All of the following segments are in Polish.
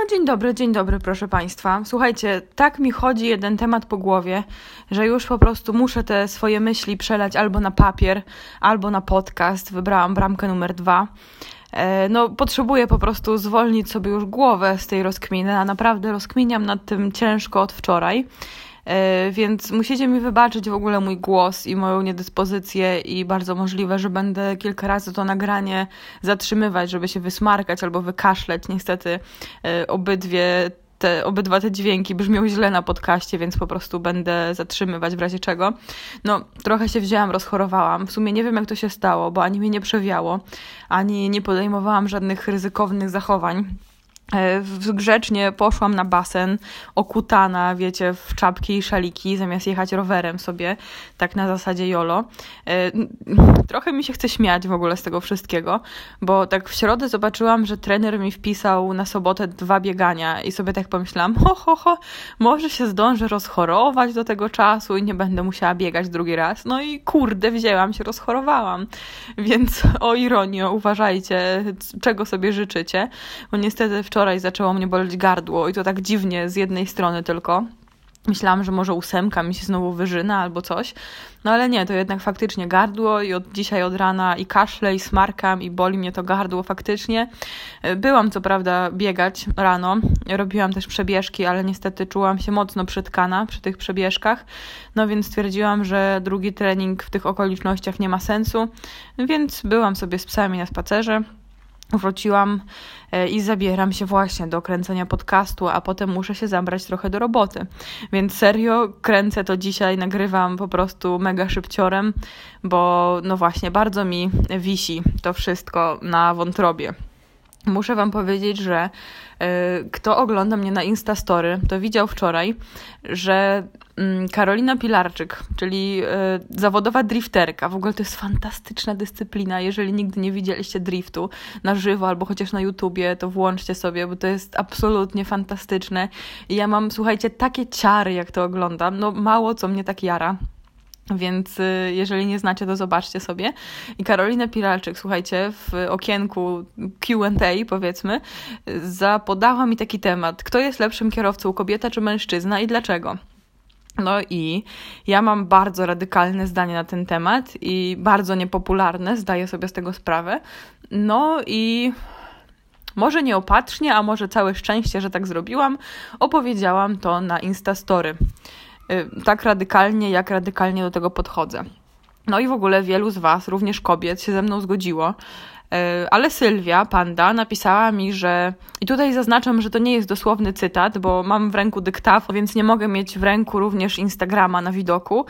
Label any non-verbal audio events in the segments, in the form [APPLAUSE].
No dzień dobry, dzień dobry, proszę Państwa. Słuchajcie, tak mi chodzi jeden temat po głowie, że już po prostu muszę te swoje myśli przelać albo na papier, albo na podcast. Wybrałam bramkę numer dwa. E, no, potrzebuję po prostu zwolnić sobie już głowę z tej rozkminy, a naprawdę rozkminiam nad tym ciężko od wczoraj. E, więc musicie mi wybaczyć w ogóle mój głos i moją niedyspozycję i bardzo możliwe, że będę kilka razy to nagranie zatrzymywać, żeby się wysmarkać albo wykaszleć. Niestety e, obydwie te, obydwa te dźwięki brzmią źle na podcaście, więc po prostu będę zatrzymywać w razie czego. No, trochę się wzięłam, rozchorowałam. W sumie nie wiem, jak to się stało, bo ani mnie nie przewiało, ani nie podejmowałam żadnych ryzykownych zachowań. E, grzecznie poszłam na basen, okutana, wiecie, w czapki i szaliki, zamiast jechać rowerem sobie, tak na zasadzie jolo. E, trochę mi się chce śmiać w ogóle z tego wszystkiego, bo tak w środę zobaczyłam, że trener mi wpisał na sobotę dwa biegania i sobie tak pomyślałam, ho, ho, ho, może się zdążę rozchorować do tego czasu i nie będę musiała biegać drugi raz. No i kurde, wzięłam się, rozchorowałam. Więc o ironio, uważajcie, czego sobie życzycie, bo niestety wczoraj wczoraj zaczęło mnie boleć gardło i to tak dziwnie z jednej strony tylko. Myślałam, że może ósemka mi się znowu wyżyna albo coś. No ale nie, to jednak faktycznie gardło i od dzisiaj od rana i kaszle i smarkam i boli mnie to gardło faktycznie. Byłam co prawda biegać rano, robiłam też przebieżki, ale niestety czułam się mocno przytkana przy tych przebieżkach. No więc stwierdziłam, że drugi trening w tych okolicznościach nie ma sensu, więc byłam sobie z psami na spacerze wróciłam e, i zabieram się właśnie do kręcenia podcastu, a potem muszę się zabrać trochę do roboty. Więc serio kręcę to dzisiaj, nagrywam po prostu mega szybciorem, bo no właśnie bardzo mi wisi to wszystko na wątrobie. Muszę Wam powiedzieć, że y, kto ogląda mnie na Instastory, to widział wczoraj, że y, Karolina Pilarczyk, czyli y, zawodowa drifterka, w ogóle to jest fantastyczna dyscyplina. Jeżeli nigdy nie widzieliście driftu na żywo albo chociaż na YouTubie, to włączcie sobie, bo to jest absolutnie fantastyczne. I ja mam, słuchajcie, takie ciary, jak to oglądam. No mało co mnie tak jara. Więc y, jeżeli nie znacie, to zobaczcie sobie. I Karolina Piralczyk, słuchajcie, w okienku QA, powiedzmy, zapodała mi taki temat: kto jest lepszym kierowcą, kobieta czy mężczyzna i dlaczego? No i ja mam bardzo radykalne zdanie na ten temat i bardzo niepopularne, zdaję sobie z tego sprawę. No i może nieopatrznie, a może całe szczęście, że tak zrobiłam, opowiedziałam to na Instastory. Y, tak radykalnie, jak radykalnie do tego podchodzę. No i w ogóle wielu z Was, również kobiet, się ze mną zgodziło. Y, ale Sylwia, panda, napisała mi, że. I tutaj zaznaczam, że to nie jest dosłowny cytat, bo mam w ręku dyktafon, więc nie mogę mieć w ręku również Instagrama na widoku. Y,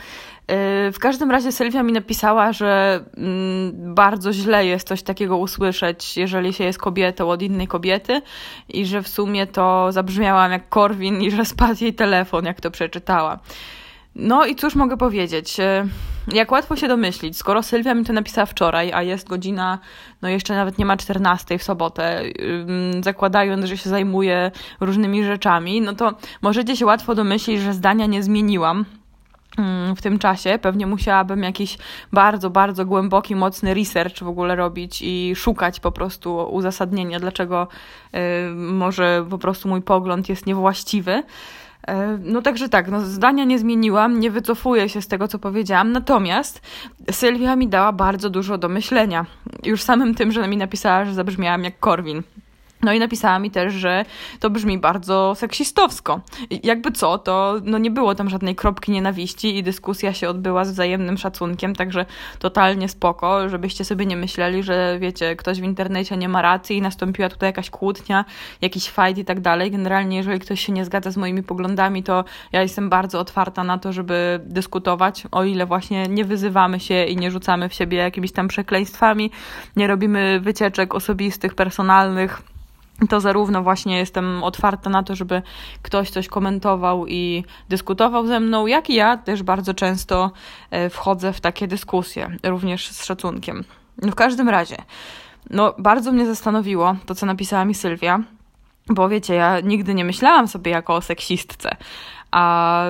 w każdym razie Sylwia mi napisała, że mm, bardzo źle jest coś takiego usłyszeć, jeżeli się jest kobietą od innej kobiety i że w sumie to zabrzmiałam jak Korwin i że spadł jej telefon, jak to przeczytała. No i cóż mogę powiedzieć? Y, jak łatwo się domyślić, skoro Sylwia mi to napisała wczoraj, a jest godzina, no jeszcze nawet nie ma 14 w sobotę, zakładając, że się zajmuję różnymi rzeczami, no to możecie się łatwo domyślić, że zdania nie zmieniłam w tym czasie. Pewnie musiałabym jakiś bardzo, bardzo głęboki, mocny research w ogóle robić i szukać po prostu uzasadnienia, dlaczego y, może po prostu mój pogląd jest niewłaściwy. Y, no także tak, no zdania nie zmieniłam, nie wycofuję się z tego, co powiedziałam, natomiast Sylwia mi dała bardzo dużo do myślenia. Już samym tym, że mi napisała, że zabrzmiałam jak Korwin. No i napisała mi też, że to brzmi bardzo seksistowsko. Jakby co, to no nie było tam żadnej kropki nienawiści i dyskusja się odbyła z wzajemnym szacunkiem, także totalnie spoko, żebyście sobie nie myśleli, że wiecie, ktoś w internecie nie ma racji i nastąpiła tutaj jakaś kłótnia, jakiś fight i tak dalej. Generalnie, jeżeli ktoś się nie zgadza z moimi poglądami, to ja jestem bardzo otwarta na to, żeby dyskutować, o ile właśnie nie wyzywamy się i nie rzucamy w siebie jakimiś tam przekleństwami, nie robimy wycieczek osobistych, personalnych to zarówno właśnie jestem otwarta na to, żeby ktoś coś komentował i dyskutował ze mną, jak i ja też bardzo często e, wchodzę w takie dyskusje, również z szacunkiem. No w każdym razie, no bardzo mnie zastanowiło to, co napisała mi Sylwia, bo wiecie, ja nigdy nie myślałam sobie jako o seksistce, A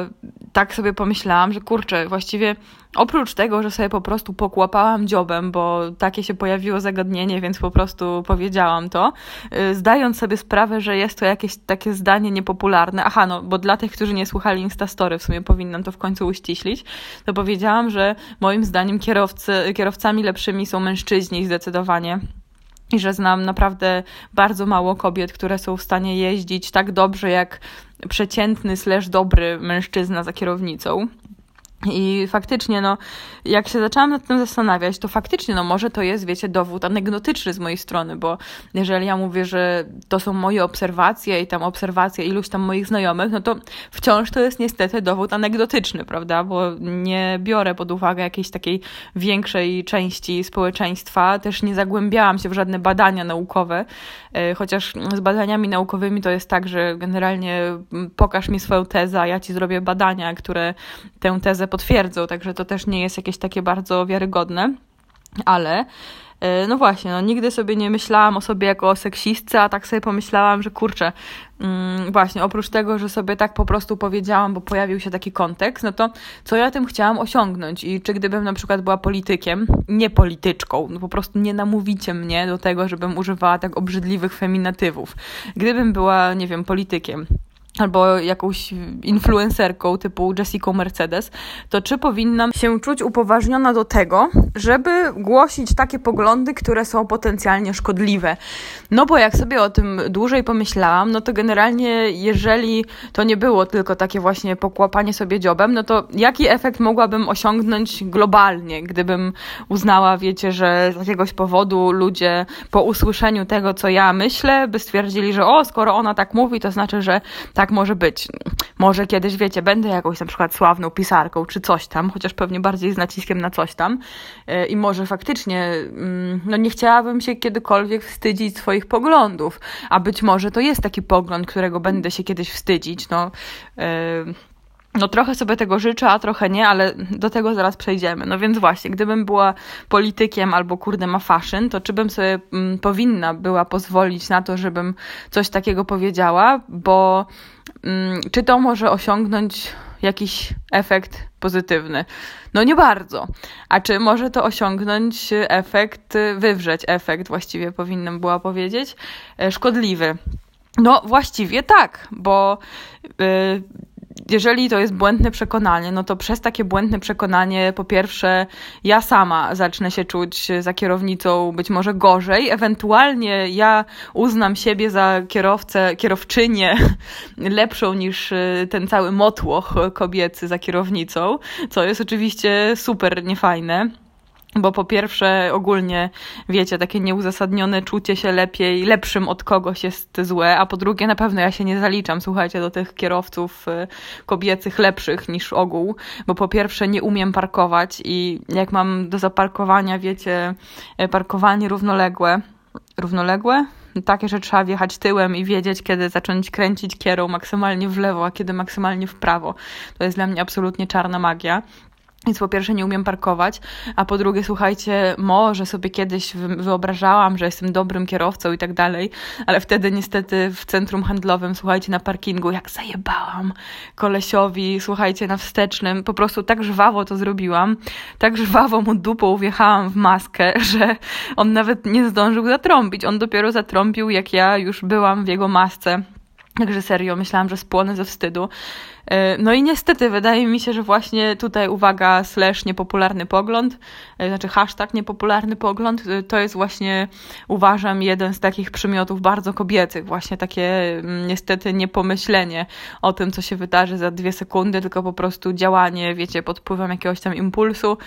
tak sobie pomyślałam, że kurczę, właściwie oprócz tego, że sobie po prostu pokłapałam dziobem, bo takie się pojawiło zagadnienie, więc po prostu powiedziałam to, y, zdając sobie sprawę, że jest to jakieś takie zdanie niepopularne. Aha, no, bo dla tych, którzy nie słuchali Instastory, w sumie powinnam to w końcu uściślić, to powiedziałam, że moim zdaniem kierowcy, kierowcami lepszymi są mężczyźni zdecydowanie i że znam naprawdę bardzo mało kobiet, które są w stanie jeździć tak dobrze jak przeciętny slash dobry mężczyzna za kierownicą. I faktycznie, no, jak się zaczęłam nad tym zastanawiać, to faktycznie, no, może to jest, wiecie, dowód anegdotyczny z mojej strony, bo jeżeli ja mówię, że to są moje obserwacje i tam obserwacje iluś tam moich znajomych, no to wciąż to jest niestety dowód anegdotyczny, prawda, bo nie biorę pod uwagę jakiejś takiej większej części społeczeństwa, też nie zagłębiałam się w żadne badania naukowe, e, chociaż z badaniami naukowymi to jest tak, że generalnie pokaż mi swoją tezę, a ja ci zrobię badania, które tę tezę potwierdzą, także to też nie jest jakieś takie bardzo wiarygodne, ale e, no właśnie, no nigdy sobie nie myślałam o sobie jako o seksistce, a tak sobie pomyślałam, że kurczę, mm, właśnie, oprócz tego, że sobie tak po prostu powiedziałam, bo pojawił się taki kontekst, no to co ja tym chciałam osiągnąć i czy gdybym na przykład była politykiem, nie polityczką, no po prostu nie namówicie mnie do tego, żebym używała tak obrzydliwych feminatywów. Gdybym była, nie wiem, politykiem, albo jakąś influencerką typu Jessica Mercedes, to czy powinnam się czuć upoważniona do tego, żeby głosić takie poglądy, które są potencjalnie szkodliwe? No bo jak sobie o tym dłużej pomyślałam, no to generalnie jeżeli to nie było tylko takie właśnie pokłapanie sobie dziobem, no to jaki efekt mogłabym osiągnąć globalnie, gdybym uznała, wiecie, że z jakiegoś powodu ludzie po usłyszeniu tego, co ja myślę, by stwierdzili, że o, skoro ona tak mówi, to znaczy, że tak może być. Może kiedyś, wiecie, będę jakąś na przykład sławną pisarką czy coś tam, chociaż pewnie bardziej z naciskiem na coś tam. E, I może faktycznie, mm, no nie chciałabym się kiedykolwiek wstydzić swoich poglądów, a być może to jest taki pogląd, którego będę się kiedyś wstydzić. No, e, no trochę sobie tego życzę, a trochę nie, ale do tego zaraz przejdziemy. No więc właśnie, gdybym była politykiem albo kurde ma fashion, to czy bym sobie mm, powinna była pozwolić na to, żebym coś takiego powiedziała, bo mm, czy to może osiągnąć jakiś efekt pozytywny? No nie bardzo. A czy może to osiągnąć efekt, wywrzeć efekt właściwie powinnam była powiedzieć, e, szkodliwy? No właściwie tak, bo yy, jeżeli to jest błędne przekonanie, no to przez takie błędne przekonanie, po pierwsze, ja sama zacznę się czuć za kierownicą być może gorzej, ewentualnie ja uznam siebie za kierowcę, kierowczynię [LAUGHS] lepszą niż y, ten cały motłoch kobiecy za kierownicą, co jest oczywiście super niefajne. Bo po pierwsze, ogólnie, wiecie, takie nieuzasadnione czucie się lepiej, lepszym od kogoś jest złe, a po drugie, na pewno ja się nie zaliczam, słuchajcie, do tych kierowców y, kobiecych lepszych niż ogół, bo po pierwsze nie umiem parkować i jak mam do zaparkowania, wiecie, y, parkowanie równoległe, równoległe? Takie, że trzeba wjechać tyłem i wiedzieć, kiedy zacząć kręcić kierą maksymalnie w lewo, a kiedy maksymalnie w prawo. To jest dla mnie absolutnie czarna magia. Więc po pierwsze nie umiem parkować, a po drugie, słuchajcie, może sobie kiedyś wyobrażałam, że jestem dobrym kierowcą i tak dalej, ale wtedy niestety w centrum handlowym, słuchajcie, na parkingu, jak zajebałam kolesiowi, słuchajcie, na wstecznym, po prostu tak żwawo to zrobiłam, tak żwawo mu dupą wjechałam w maskę, [LAUGHS] że on nawet nie zdążył zatrąbić. On dopiero zatrąbił, jak ja już byłam w jego masce. Także serio, myślałam, że spłonę ze wstydu. E, no i niestety wydaje mi się, że właśnie tutaj uwaga slash niepopularny pogląd, e, znaczy hashtag niepopularny pogląd, e, to jest właśnie uważam jeden z takich przymiotów bardzo kobiecych, właśnie takie mm, niestety niepomyślenie o tym, co się wydarzy za dwie sekundy, tylko po prostu działanie, wiecie, pod wpływem jakiegoś tam impulsu.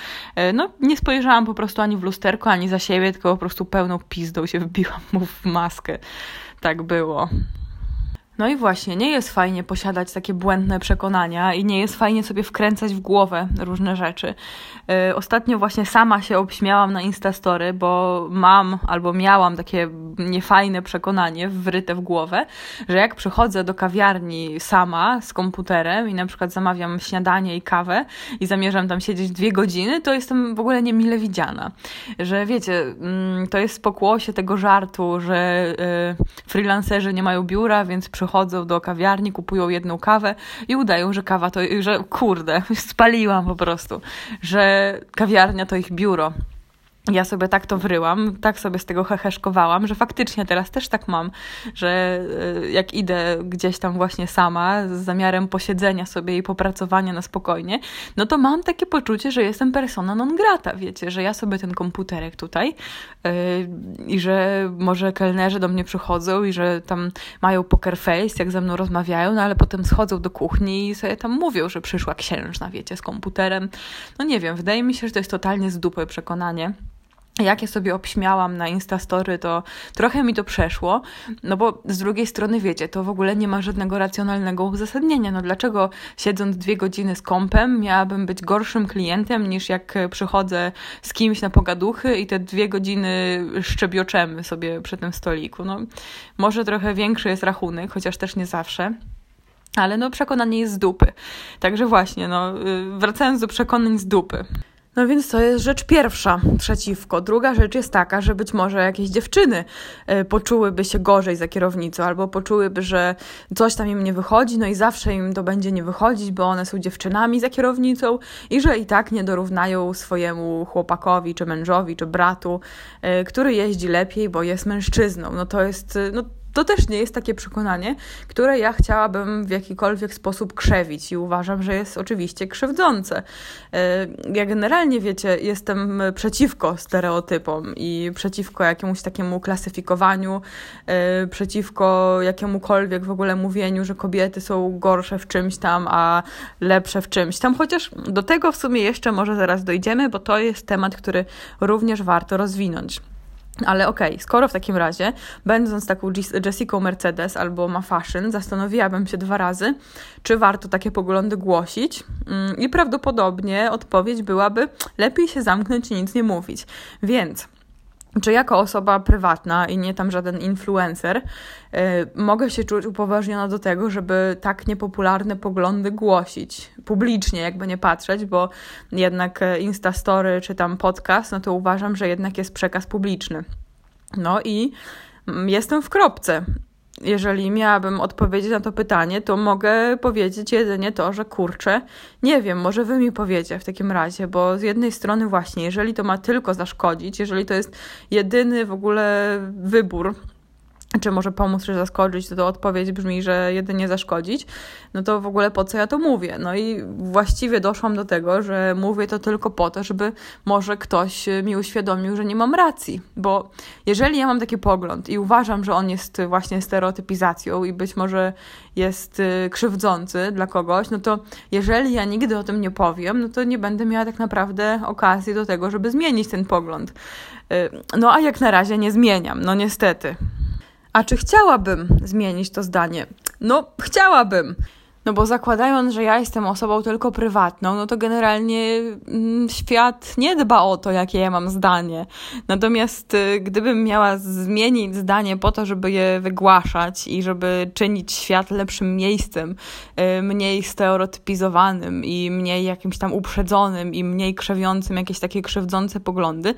No nie spojrzałam po prostu ani w lusterko, ani za siebie, tylko po prostu pełną pizdą się wbiłam mu w maskę. Tak było. No i właśnie, nie jest fajnie posiadać takie błędne przekonania i nie jest fajnie sobie wkręcać w głowę różne rzeczy. Yy, ostatnio właśnie sama się obśmiałam na Instastory, bo mam albo miałam takie niefajne przekonanie wryte w głowę, że jak przychodzę do kawiarni sama z komputerem i na przykład zamawiam śniadanie i kawę i zamierzam tam siedzieć dwie godziny, to jestem w ogóle niemile widziana. Że wiecie, yy, to jest pokłosie tego żartu, że yy, freelancerzy nie mają biura, więc przy przychodzą do kawiarni, kupują jedną kawę i udają, że kawa to, że kurde, [LAUGHS] spaliłam po prostu, że kawiarnia to ich biuro ja sobie tak to wryłam, tak sobie z tego heheszkowałam, że faktycznie teraz też tak mam, że e, jak idę gdzieś tam właśnie sama z zamiarem posiedzenia sobie i popracowania na spokojnie, no to mam takie poczucie, że jestem persona non grata, wiecie, że ja sobie ten komputerek tutaj yy, i że może kelnerzy do mnie przychodzą i że tam mają poker face, jak ze mną rozmawiają, no ale potem schodzą do kuchni i sobie tam mówią, że przyszła księżna, wiecie, z komputerem. No nie wiem, wydaje mi się, że to jest totalnie z dupy przekonanie jak ja sobie obśmiałam na Instastory, to trochę mi to przeszło, no bo z drugiej strony wiecie, to w ogóle nie ma żadnego racjonalnego uzasadnienia. No dlaczego siedząc dwie godziny z kompem miałabym być gorszym klientem niż jak przychodzę z kimś na pogaduchy i te dwie godziny szczebioczemy sobie przy tym stoliku. No może trochę większy jest rachunek, chociaż też nie zawsze. Ale no przekonanie jest z dupy. Także właśnie, no y, wracając do przekonań z dupy. No więc to jest rzecz pierwsza przeciwko. Druga rzecz jest taka, że być może jakieś dziewczyny e, poczułyby się gorzej za kierownicą, albo poczułyby, że coś tam im nie wychodzi, no i zawsze im to będzie nie wychodzić, bo one są dziewczynami za kierownicą i że i tak nie dorównają swojemu chłopakowi, czy mężowi, czy bratu, e, który jeździ lepiej, bo jest mężczyzną. No to jest, no to też nie jest takie przekonanie, które ja chciałabym w jakikolwiek sposób krzewić i uważam, że jest oczywiście krzywdzące. E, ja generalnie, wiecie, jestem przeciwko stereotypom i przeciwko jakiemuś takiemu klasyfikowaniu, e, przeciwko jakiemukolwiek w ogóle mówieniu, że kobiety są gorsze w czymś tam, a lepsze w czymś tam, chociaż do tego w sumie jeszcze może zaraz dojdziemy, bo to jest temat, który również warto rozwinąć. Ale okej, okay, skoro w takim razie, będąc taką Jessica Mercedes albo ma fashion, zastanowiłabym się dwa razy, czy warto takie poglądy głosić. Mm, I prawdopodobnie odpowiedź byłaby: lepiej się zamknąć i nic nie mówić. Więc czy jako osoba prywatna i nie tam żaden influencer, yy, mogę się czuć upoważniona do tego, żeby tak niepopularne poglądy głosić publicznie, jakby nie patrzeć, bo jednak e, Instastory czy tam podcast, no to uważam, że jednak jest przekaz publiczny. No i mm, jestem w kropce jeżeli miałabym odpowiedzieć na to pytanie, to mogę powiedzieć jedynie to, że kurczę, nie wiem, może wy mi powiecie w takim razie, bo z jednej strony właśnie, jeżeli to ma tylko zaszkodzić, jeżeli to jest jedyny w ogóle wybór, czy może pomóc, czy zaskoczyć, to, to odpowiedź brzmi, że jedynie zaszkodzić, no to w ogóle po co ja to mówię? No i właściwie doszłam do tego, że mówię to tylko po to, żeby może ktoś mi uświadomił, że nie mam racji, bo jeżeli ja mam taki pogląd i uważam, że on jest właśnie stereotypizacją i być może jest y, krzywdzący dla kogoś, no to jeżeli ja nigdy o tym nie powiem, no to nie będę miała tak naprawdę okazji do tego, żeby zmienić ten pogląd. Y, no a jak na razie nie zmieniam, no niestety. A czy chciałabym zmienić to zdanie? No, chciałabym. No bo zakładając, że ja jestem osobą tylko prywatną, no to generalnie mm, świat nie dba o to, jakie ja mam zdanie. Natomiast y, gdybym miała zmienić zdanie po to, żeby je wygłaszać i żeby czynić świat lepszym miejscem, y, mniej stereotypizowanym i mniej jakimś tam uprzedzonym i mniej krzewiącym jakieś takie krzywdzące poglądy,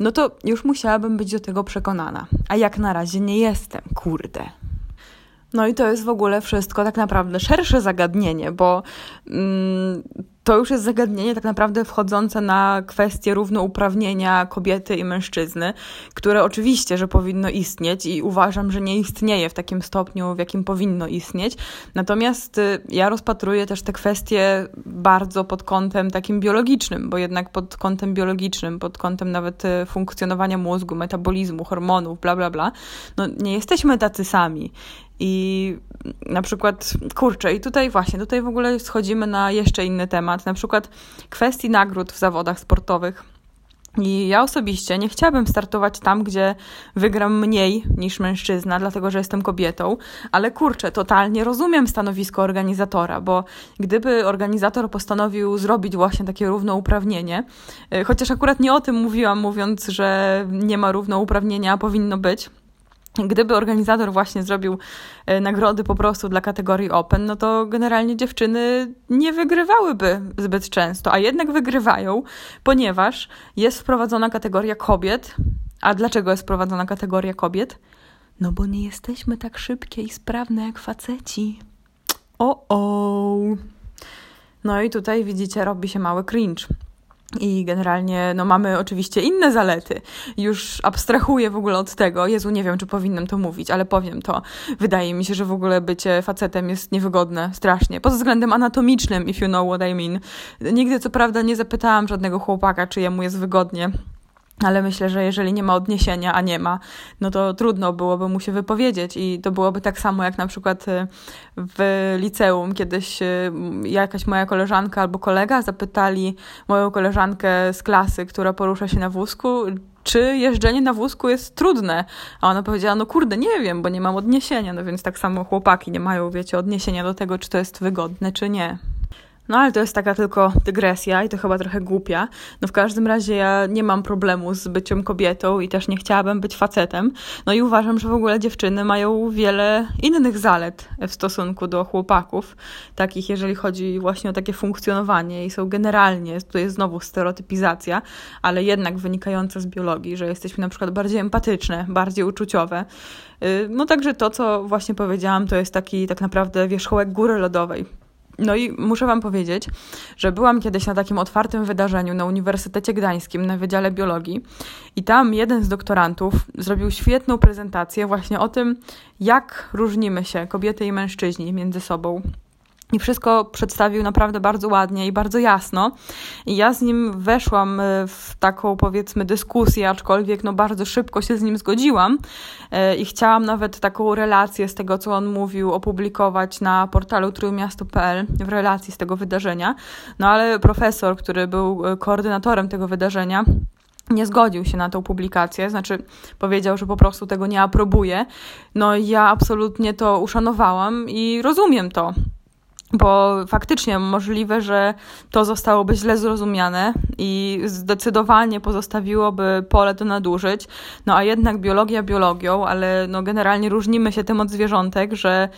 no to już musiałabym być do tego przekonana. A jak na razie nie jestem, kurde. No i to jest w ogóle wszystko tak naprawdę szersze zagadnienie, bo mm, to już jest zagadnienie tak naprawdę wchodzące na kwestię równouprawnienia kobiety i mężczyzny, które oczywiście, że powinno istnieć i uważam, że nie istnieje w takim stopniu, w jakim powinno istnieć. Natomiast y, ja rozpatruję też te kwestie bardzo pod kątem takim biologicznym, bo jednak pod kątem biologicznym, pod kątem nawet y, funkcjonowania mózgu, metabolizmu, hormonów, bla, bla, bla, no nie jesteśmy tacy sami. I na przykład, kurczę, i tutaj właśnie, tutaj w ogóle schodzimy na jeszcze inny temat, na przykład kwestii nagród w zawodach sportowych. I ja osobiście nie chciałabym startować tam, gdzie wygram mniej niż mężczyzna, dlatego że jestem kobietą, ale kurczę, totalnie rozumiem stanowisko organizatora, bo gdyby organizator postanowił zrobić właśnie takie równouprawnienie, y, chociaż akurat nie o tym mówiłam, mówiąc, że nie ma równouprawnienia, a powinno być, Gdyby organizator właśnie zrobił e, nagrody po prostu dla kategorii Open, no to generalnie dziewczyny nie wygrywałyby zbyt często, a jednak wygrywają, ponieważ jest wprowadzona kategoria kobiet. A dlaczego jest wprowadzona kategoria kobiet? No bo nie jesteśmy tak szybkie i sprawne jak faceci. O, o. No i tutaj widzicie, robi się mały cringe. I generalnie no, mamy oczywiście inne zalety. Już abstrahuję w ogóle od tego. Jezu, nie wiem, czy powinnam to mówić, ale powiem to. Wydaje mi się, że w ogóle bycie facetem jest niewygodne, strasznie. Pod względem anatomicznym, if you know what I mean. Nigdy, co prawda, nie zapytałam żadnego chłopaka, czy jemu jest wygodnie ale myślę, że jeżeli nie ma odniesienia, a nie ma, no to trudno byłoby mu się wypowiedzieć. I to byłoby tak samo jak na przykład y, w liceum. Kiedyś y, jakaś moja koleżanka albo kolega zapytali moją koleżankę z klasy, która porusza się na wózku, czy jeżdżenie na wózku jest trudne. A ona powiedziała, no kurde, nie wiem, bo nie mam odniesienia. No więc tak samo chłopaki nie mają, wiecie, odniesienia do tego, czy to jest wygodne, czy nie. No ale to jest taka tylko dygresja i to chyba trochę głupia. No w każdym razie ja nie mam problemu z byciem kobietą i też nie chciałabym być facetem. No i uważam, że w ogóle dziewczyny mają wiele innych zalet w stosunku do chłopaków, takich jeżeli chodzi właśnie o takie funkcjonowanie i są generalnie, to jest znowu stereotypizacja, ale jednak wynikająca z biologii, że jesteśmy na przykład bardziej empatyczne, bardziej uczuciowe. Y, no także to, co właśnie powiedziałam, to jest taki tak naprawdę wierzchołek góry lodowej no i muszę Wam powiedzieć, że byłam kiedyś na takim otwartym wydarzeniu na Uniwersytecie Gdańskim na Wydziale Biologii i tam jeden z doktorantów zrobił świetną prezentację właśnie o tym, jak różnimy się kobiety i mężczyźni między sobą i wszystko przedstawił naprawdę bardzo ładnie i bardzo jasno. I ja z nim weszłam e, w taką, powiedzmy, dyskusję, aczkolwiek no bardzo szybko się z nim zgodziłam e, i chciałam nawet taką relację z tego, co on mówił, opublikować na portalu trójmiasto.pl w relacji z tego wydarzenia. No ale profesor, który był e, koordynatorem tego wydarzenia, nie zgodził się na tą publikację, znaczy powiedział, że po prostu tego nie aprobuje. No ja absolutnie to uszanowałam i rozumiem to bo faktycznie możliwe, że to zostałoby źle zrozumiane i zdecydowanie pozostawiłoby pole do nadużyć. No a jednak biologia biologią, ale no generalnie różnimy się tym od zwierzątek, że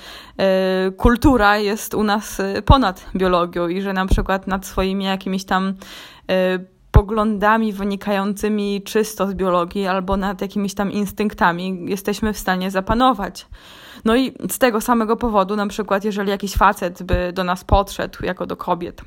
y, kultura jest u nas e, ponad biologią i że na przykład nad swoimi jakimiś tam y, poglądami wynikającymi czysto z biologii albo nad jakimiś tam instynktami jesteśmy w stanie zapanować. No i z tego samego powodu, na przykład, jeżeli jakiś facet by do nas podszedł, jako do kobiet,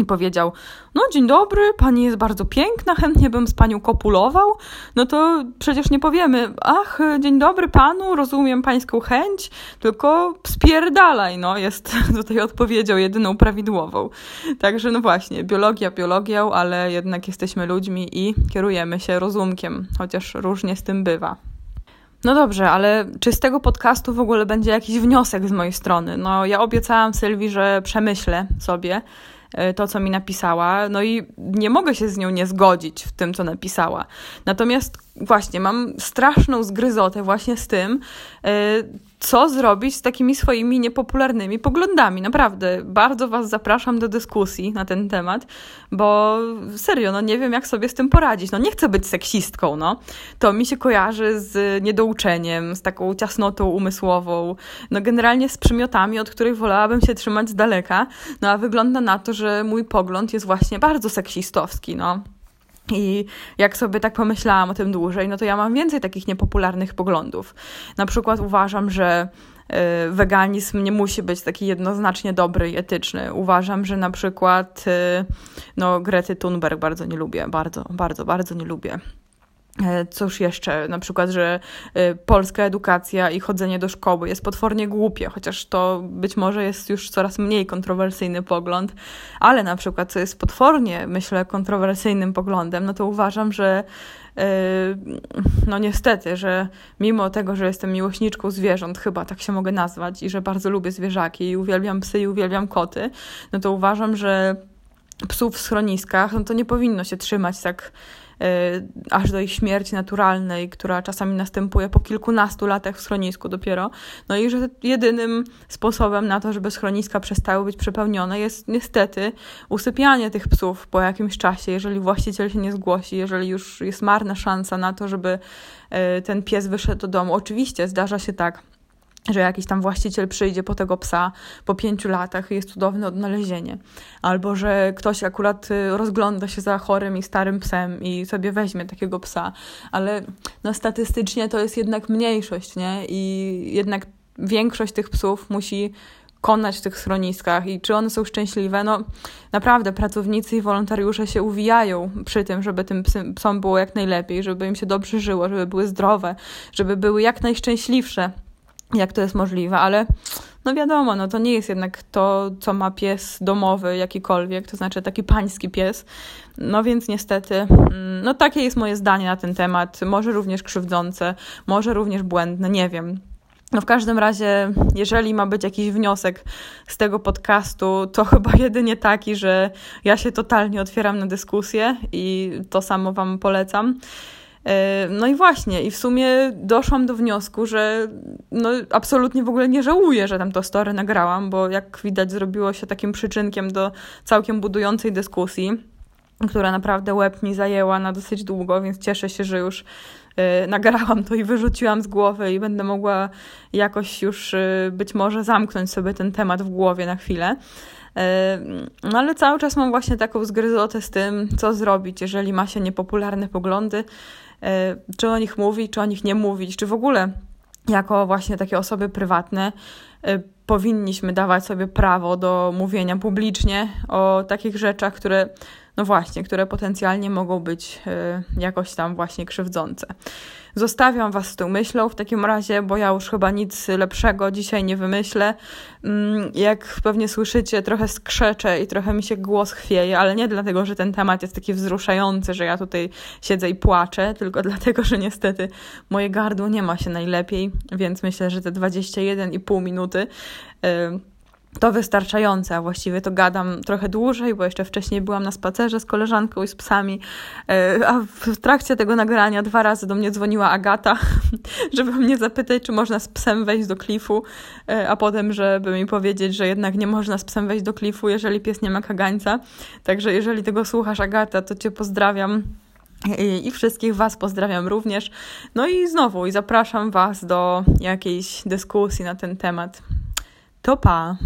i powiedział: No, dzień dobry, pani jest bardzo piękna, chętnie bym z panią kopulował. No to przecież nie powiemy: Ach, dzień dobry panu, rozumiem pańską chęć, tylko spierdalaj. No, jest [LAUGHS] tutaj odpowiedzią jedyną prawidłową. Także, no właśnie, biologia biologią, ale jednak jesteśmy ludźmi i kierujemy się rozumkiem, chociaż różnie z tym bywa. No dobrze, ale czy z tego podcastu w ogóle będzie jakiś wniosek z mojej strony? No, ja obiecałam Sylwii, że przemyślę sobie e, to, co mi napisała, no i nie mogę się z nią nie zgodzić w tym, co napisała. Natomiast właśnie mam straszną zgryzotę właśnie z tym, e, co zrobić z takimi swoimi niepopularnymi poglądami. Naprawdę, bardzo Was zapraszam do dyskusji na ten temat, bo serio, no nie wiem, jak sobie z tym poradzić. No nie chcę być seksistką, no. To mi się kojarzy z niedouczeniem, z taką ciasnotą umysłową, no generalnie z przymiotami, od których wolałabym się trzymać z daleka. No a wygląda na to, że mój pogląd jest właśnie bardzo seksistowski, no. I jak sobie tak pomyślałam o tym dłużej, no to ja mam więcej takich niepopularnych poglądów. Na przykład uważam, że y, weganizm nie musi być taki jednoznacznie dobry i etyczny. Uważam, że na przykład y, no, Grety Thunberg bardzo nie lubię, bardzo, bardzo, bardzo nie lubię. E, cóż jeszcze? Na przykład, że e, polska edukacja i chodzenie do szkoły jest potwornie głupie, chociaż to być może jest już coraz mniej kontrowersyjny pogląd, ale na przykład, co jest potwornie, myślę, kontrowersyjnym poglądem, no to uważam, że e, no niestety, że mimo tego, że jestem miłośniczką zwierząt, chyba tak się mogę nazwać, i że bardzo lubię zwierzaki i uwielbiam psy i uwielbiam koty, no to uważam, że psów w schroniskach, no to nie powinno się trzymać tak aż do ich śmierci naturalnej, która czasami następuje po kilkunastu latach w schronisku dopiero. No i że jedynym sposobem na to, żeby schroniska przestały być przepełnione jest niestety usypianie tych psów po jakimś czasie, jeżeli właściciel się nie zgłosi, jeżeli już jest marna szansa na to, żeby y, ten pies wyszedł do domu. Oczywiście zdarza się tak, że jakiś tam właściciel przyjdzie po tego psa po pięciu latach i jest cudowne odnalezienie. Albo że ktoś akurat y, rozgląda się za chorym i starym psem i sobie weźmie takiego psa. Ale no, statystycznie to jest jednak mniejszość, nie? I jednak większość tych psów musi konać w tych schroniskach i czy one są szczęśliwe. No naprawdę pracownicy i wolontariusze się uwijają przy tym, żeby tym psom było jak najlepiej, żeby im się dobrze żyło, żeby były zdrowe, żeby były jak najszczęśliwsze jak to jest możliwe, ale no wiadomo, no to nie jest jednak to, co ma pies domowy jakikolwiek, to znaczy taki pański pies. No więc niestety, mm, no takie jest moje zdanie na ten temat. Może również krzywdzące, może również błędne, nie wiem. No w każdym razie, jeżeli ma być jakiś wniosek z tego podcastu, to [LAUGHS] chyba jedynie taki, że ja się totalnie otwieram na dyskusję i to samo Wam polecam. E, no i właśnie, i w sumie doszłam do wniosku, że no absolutnie w ogóle nie żałuję, że tam to story nagrałam, bo jak widać zrobiło się takim przyczynkiem do całkiem budującej dyskusji, która naprawdę łeb mi zajęła na dosyć długo, więc cieszę się, że już y, nagrałam to i wyrzuciłam z głowy i będę mogła jakoś już y, być może zamknąć sobie ten temat w głowie na chwilę. No ale cały czas mam właśnie taką zgryzotę z tym, co zrobić, jeżeli ma się niepopularne poglądy, E, czy o nich mówić, czy o nich nie mówić, czy w ogóle jako właśnie takie osoby prywatne e, powinniśmy dawać sobie prawo do mówienia publicznie o takich rzeczach, które, no właśnie, które potencjalnie mogą być e, jakoś tam właśnie krzywdzące. Zostawiam Was z tą myślą w takim razie, bo ja już chyba nic lepszego dzisiaj nie wymyślę. Mm, jak pewnie słyszycie, trochę skrzeczę i trochę mi się głos chwieje, ale nie dlatego, że ten temat jest taki wzruszający, że ja tutaj siedzę i płaczę, tylko [LAUGHS] dlatego, że niestety moje gardło nie ma się najlepiej, więc myślę, że te 21,5 minuty. Yy, to wystarczające, a właściwie to gadam trochę dłużej, bo jeszcze wcześniej byłam na spacerze z koleżanką i z psami, e, a w trakcie tego nagrania dwa razy do mnie dzwoniła Agata, [LAUGHS] żeby mnie zapytać, czy można z psem wejść do klifu, e, a potem, żeby mi powiedzieć, że jednak nie można z psem wejść do klifu, jeżeli pies nie ma kagańca. Także jeżeli tego słuchasz, Agata, to cię pozdrawiam. I wszystkich Was pozdrawiam również. No i znowu, i zapraszam Was do jakiejś dyskusji na ten temat. To pa!